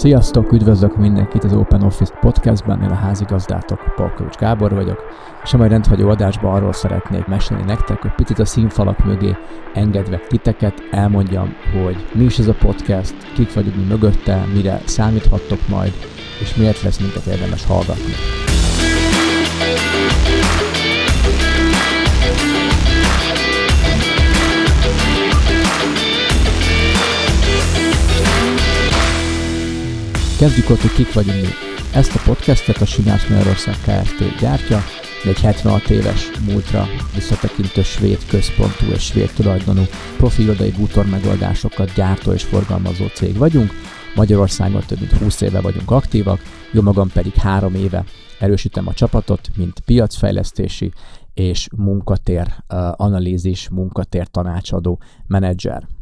Sziasztok, üdvözlök mindenkit az Open Office podcastben, én a házigazdátok, Polkovics Gábor vagyok, és a mai rendhagyó adásban arról szeretnék mesélni nektek, hogy picit a színfalak mögé engedve titeket elmondjam, hogy mi is ez a podcast, kik vagyunk mi mögötte, mire számíthattok majd, és miért lesz minket érdemes hallgatni. Kezdjük ott, hogy kik vagyunk mi. Ezt a podcastet a Sinász Magyarország Kft. gyártja, egy 76 éves múltra visszatekintő svéd központú és svéd tulajdonú profirodai bútor megoldásokat gyártó és forgalmazó cég vagyunk. Magyarországon több mint 20 éve vagyunk aktívak, jó magam pedig három éve erősítem a csapatot, mint piacfejlesztési és munkatér uh, analízis, munkatér tanácsadó menedzser.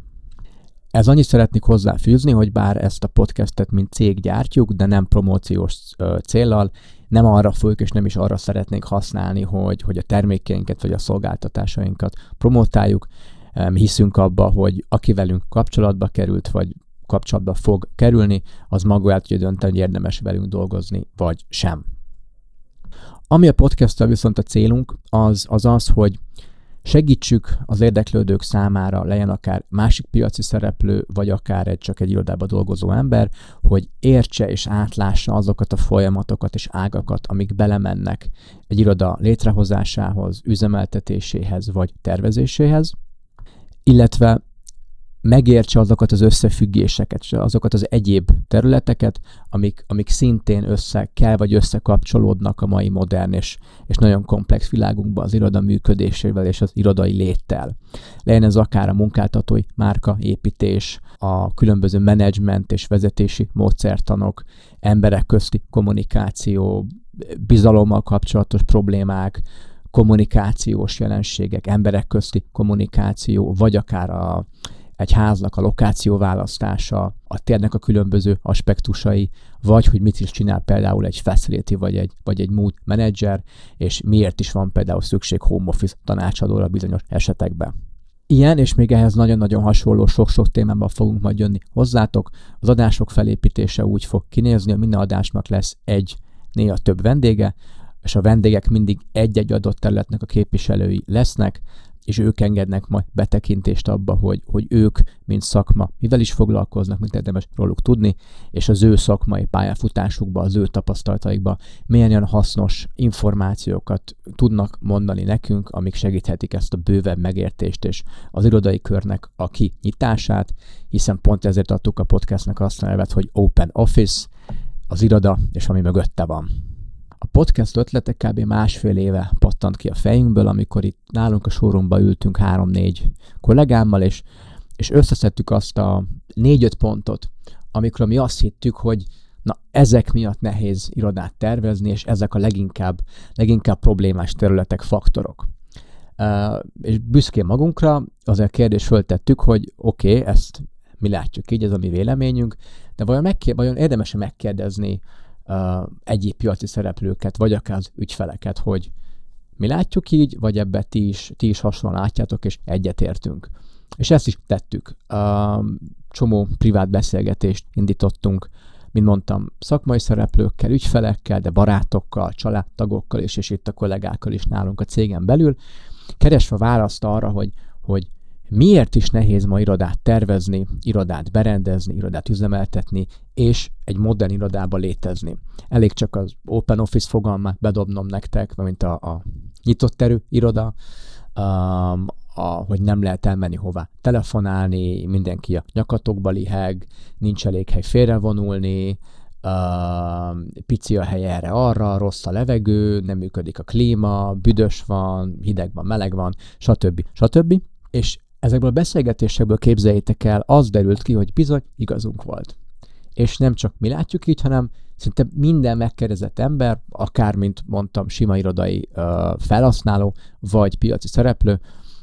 Ez annyit szeretnék hozzáfűzni, hogy bár ezt a podcastet mint cég gyártjuk, de nem promóciós céllal, nem arra fogjuk és nem is arra szeretnénk használni, hogy, hogy a termékeinket vagy a szolgáltatásainkat promotáljuk. Hiszünk abba, hogy aki velünk kapcsolatba került, vagy kapcsolatba fog kerülni, az maga el tudja dönteni, hogy érdemes velünk dolgozni, vagy sem. Ami a podcasttal viszont a célunk, az az, az hogy Segítsük az érdeklődők számára, legyen akár másik piaci szereplő, vagy akár egy csak egy irodában dolgozó ember, hogy értse és átlássa azokat a folyamatokat és ágakat, amik belemennek egy iroda létrehozásához, üzemeltetéséhez vagy tervezéséhez, illetve megértse azokat az összefüggéseket, azokat az egyéb területeket, amik, amik szintén össze kell vagy összekapcsolódnak a mai modern és, és nagyon komplex világunkban az iroda működésével és az irodai léttel. Legyen ez akár a munkáltatói márka építés, a különböző menedzsment és vezetési módszertanok, emberek közti kommunikáció, bizalommal kapcsolatos problémák, kommunikációs jelenségek, emberek közti kommunikáció, vagy akár a egy háznak a lokáció választása, a térnek a különböző aspektusai, vagy hogy mit is csinál például egy facility vagy egy, vagy egy mood manager, és miért is van például szükség home office tanácsadóra bizonyos esetekben. Ilyen és még ehhez nagyon-nagyon hasonló sok-sok témában fogunk majd jönni hozzátok. Az adások felépítése úgy fog kinézni, hogy minden adásnak lesz egy, néha több vendége, és a vendégek mindig egy-egy adott területnek a képviselői lesznek, és ők engednek majd betekintést abba, hogy, hogy ők, mint szakma, mivel is foglalkoznak, mint érdemes róluk tudni, és az ő szakmai pályafutásukba, az ő tapasztalataikba milyen olyan hasznos információkat tudnak mondani nekünk, amik segíthetik ezt a bővebb megértést és az irodai körnek a kinyitását, hiszen pont ezért adtuk a podcastnak azt a nevet, hogy Open Office, az iroda és ami mögötte van. A podcast ötlete kb. másfél éve pattant ki a fejünkből, amikor itt nálunk a showroomba ültünk három-négy kollégámmal, és, és összeszedtük azt a négy-öt pontot, amikor mi azt hittük, hogy na ezek miatt nehéz irodát tervezni, és ezek a leginkább, leginkább problémás területek, faktorok. Uh, és büszkén magunkra az a kérdést föltettük, hogy oké, okay, ezt mi látjuk így, ez a mi véleményünk, de vajon, megkér, vajon érdemes megkérdezni egyéb piaci szereplőket, vagy akár az ügyfeleket, hogy mi látjuk így, vagy ebbe ti is, ti is hasonlóan látjátok, és egyetértünk. És ezt is tettük. Csomó privát beszélgetést indítottunk, mint mondtam, szakmai szereplőkkel, ügyfelekkel, de barátokkal, családtagokkal és, és itt a kollégákkal is nálunk a cégen belül, keresve választ arra, hogy, hogy miért is nehéz ma irodát tervezni, irodát berendezni, irodát üzemeltetni, és egy modern irodába létezni. Elég csak az Open Office fogalmát bedobnom nektek, mint a, a nyitott terű iroda, um, a, hogy nem lehet elmenni hová telefonálni, mindenki a nyakatokba liheg, nincs elég hely félrevonulni, uh, pici a hely erre arra, rossz a levegő, nem működik a klíma, büdös van, hideg van, meleg van, stb. stb. És Ezekből a beszélgetésekből képzeljétek el, az derült ki, hogy bizony igazunk volt. És nem csak mi látjuk így, hanem szinte minden megkérdezett ember, akár, mint mondtam, sima irodai ö, felhasználó, vagy piaci szereplő,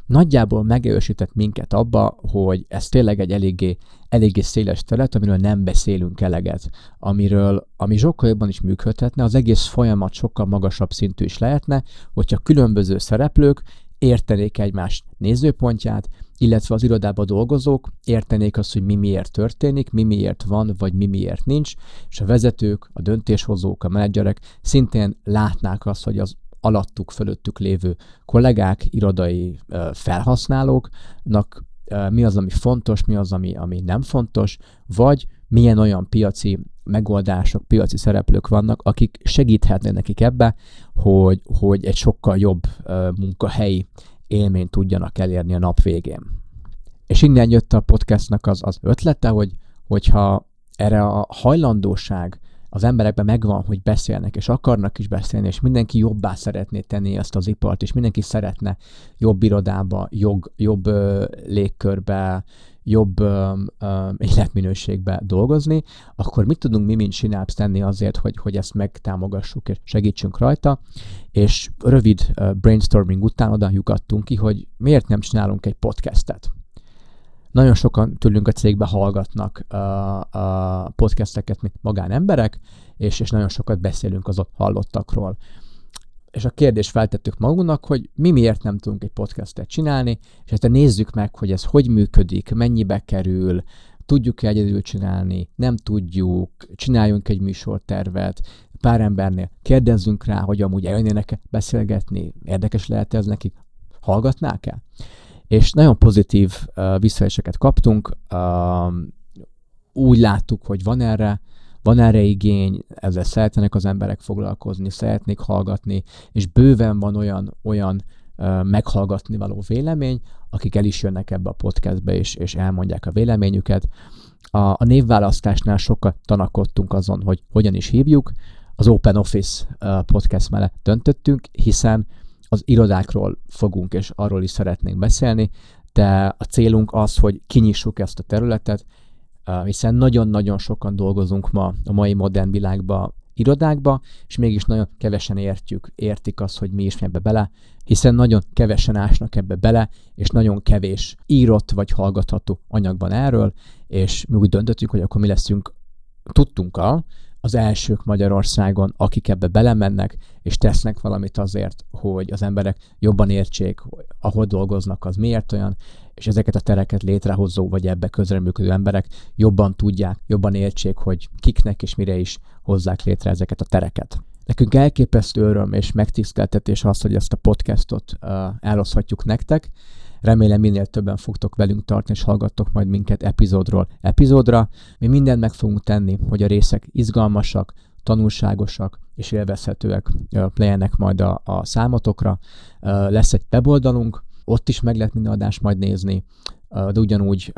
nagyjából megerősített minket abba, hogy ez tényleg egy eléggé, eléggé széles terület, amiről nem beszélünk eleget, amiről, ami sokkal jobban is működhetne, az egész folyamat sokkal magasabb szintű is lehetne, hogyha különböző szereplők értenék egymás nézőpontját, illetve az irodában dolgozók értenék azt, hogy mi miért történik, mi miért van, vagy mi miért nincs, és a vezetők, a döntéshozók, a menedzserek szintén látnák azt, hogy az alattuk, fölöttük lévő kollégák, irodai felhasználóknak mi az, ami fontos, mi az, ami, ami nem fontos, vagy milyen olyan piaci megoldások, piaci szereplők vannak, akik segíthetnek nekik ebbe, hogy, hogy egy sokkal jobb munkahelyi élményt tudjanak elérni a nap végén. És innen jött a podcastnak az, az ötlete, hogy, hogyha erre a hajlandóság az emberekben megvan, hogy beszélnek, és akarnak is beszélni, és mindenki jobbá szeretné tenni ezt az ipart, és mindenki szeretne jobb irodába, jog, jobb ö, légkörbe, jobb ö, ö, életminőségbe dolgozni, akkor mit tudunk mi, mint Synapse tenni azért, hogy, hogy ezt megtámogassuk és segítsünk rajta, és rövid brainstorming után oda lyukadtunk ki, hogy miért nem csinálunk egy podcastet. Nagyon sokan tőlünk a cégbe hallgatnak uh, podcasteket, mint magánemberek, és, és nagyon sokat beszélünk az ott hallottakról. És a kérdést feltettük magunknak, hogy mi miért nem tudunk egy podcastet csinálni, és ezt nézzük meg, hogy ez hogy működik, mennyibe kerül, tudjuk-e egyedül csinálni, nem tudjuk, csináljunk egy műsortervet, pár embernél kérdezzünk rá, hogy amúgy eljönnének beszélgetni, érdekes lehet ez nekik, hallgatnák-e? és nagyon pozitív uh, visszajelzéseket kaptunk, uh, úgy láttuk, hogy van erre, van erre igény, ezzel szeretnének az emberek foglalkozni, szeretnék hallgatni, és bőven van olyan, olyan uh, meghallgatni való vélemény, akik el is jönnek ebbe a podcastbe, és, és elmondják a véleményüket. A, a névválasztásnál sokat tanakodtunk azon, hogy hogyan is hívjuk. Az Open Office podcast mellett döntöttünk, hiszen az irodákról fogunk, és arról is szeretnénk beszélni, de a célunk az, hogy kinyissuk ezt a területet, hiszen nagyon-nagyon sokan dolgozunk ma a mai modern világban irodákba, és mégis nagyon kevesen értjük, értik azt, hogy mi is ebbe bele, hiszen nagyon kevesen ásnak ebbe bele, és nagyon kevés írott vagy hallgatható anyagban erről, és mi úgy döntöttünk, hogy akkor mi leszünk tudtunk-a, az elsők Magyarországon, akik ebbe belemennek, és tesznek valamit azért, hogy az emberek jobban értsék, ahol dolgoznak, az miért olyan, és ezeket a tereket létrehozó, vagy ebbe közreműködő emberek jobban tudják, jobban értsék, hogy kiknek és mire is hozzák létre ezeket a tereket. Nekünk elképesztő öröm és megtiszteltetés az, hogy ezt a podcastot uh, eloszhatjuk nektek, Remélem minél többen fogtok velünk tartani, és hallgattok majd minket epizódról epizódra. Mi mindent meg fogunk tenni, hogy a részek izgalmasak, tanulságosak és élvezhetőek legyenek majd a, a számotokra. Lesz egy weboldalunk, ott is meg lehet minden adást majd nézni, de ugyanúgy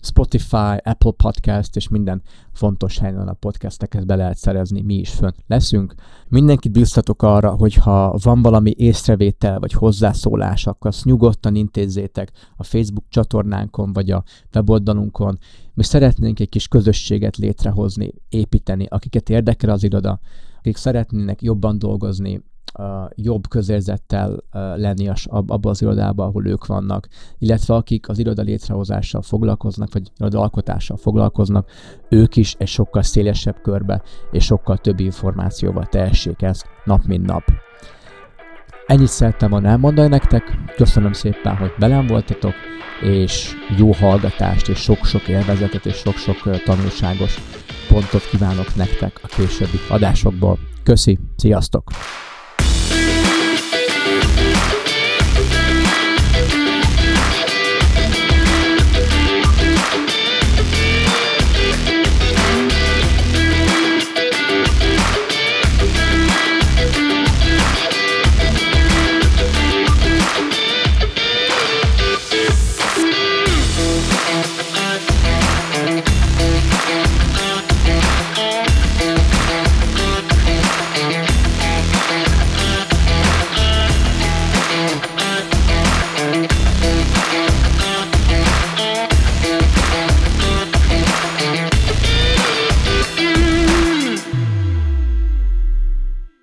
Spotify, Apple Podcast és minden fontos helyen a podcasteket be lehet szerezni, mi is fönn leszünk. Mindenkit biztatok arra, hogy ha van valami észrevétel vagy hozzászólás, akkor azt nyugodtan intézzétek a Facebook csatornánkon vagy a weboldalunkon. Mi szeretnénk egy kis közösséget létrehozni, építeni, akiket érdekel az iroda, akik szeretnének jobban dolgozni, jobb közérzettel lenni abban az irodában, ahol ők vannak, illetve akik az iroda létrehozással foglalkoznak, vagy iroda alkotással foglalkoznak, ők is egy sokkal szélesebb körbe és sokkal több információval tehessék ezt nap mint nap. Ennyit szerettem volna elmondani nektek, köszönöm szépen, hogy velem voltatok, és jó hallgatást, és sok-sok élvezetet, és sok-sok tanulságos pontot kívánok nektek a későbbi adásokból. Köszi, sziasztok!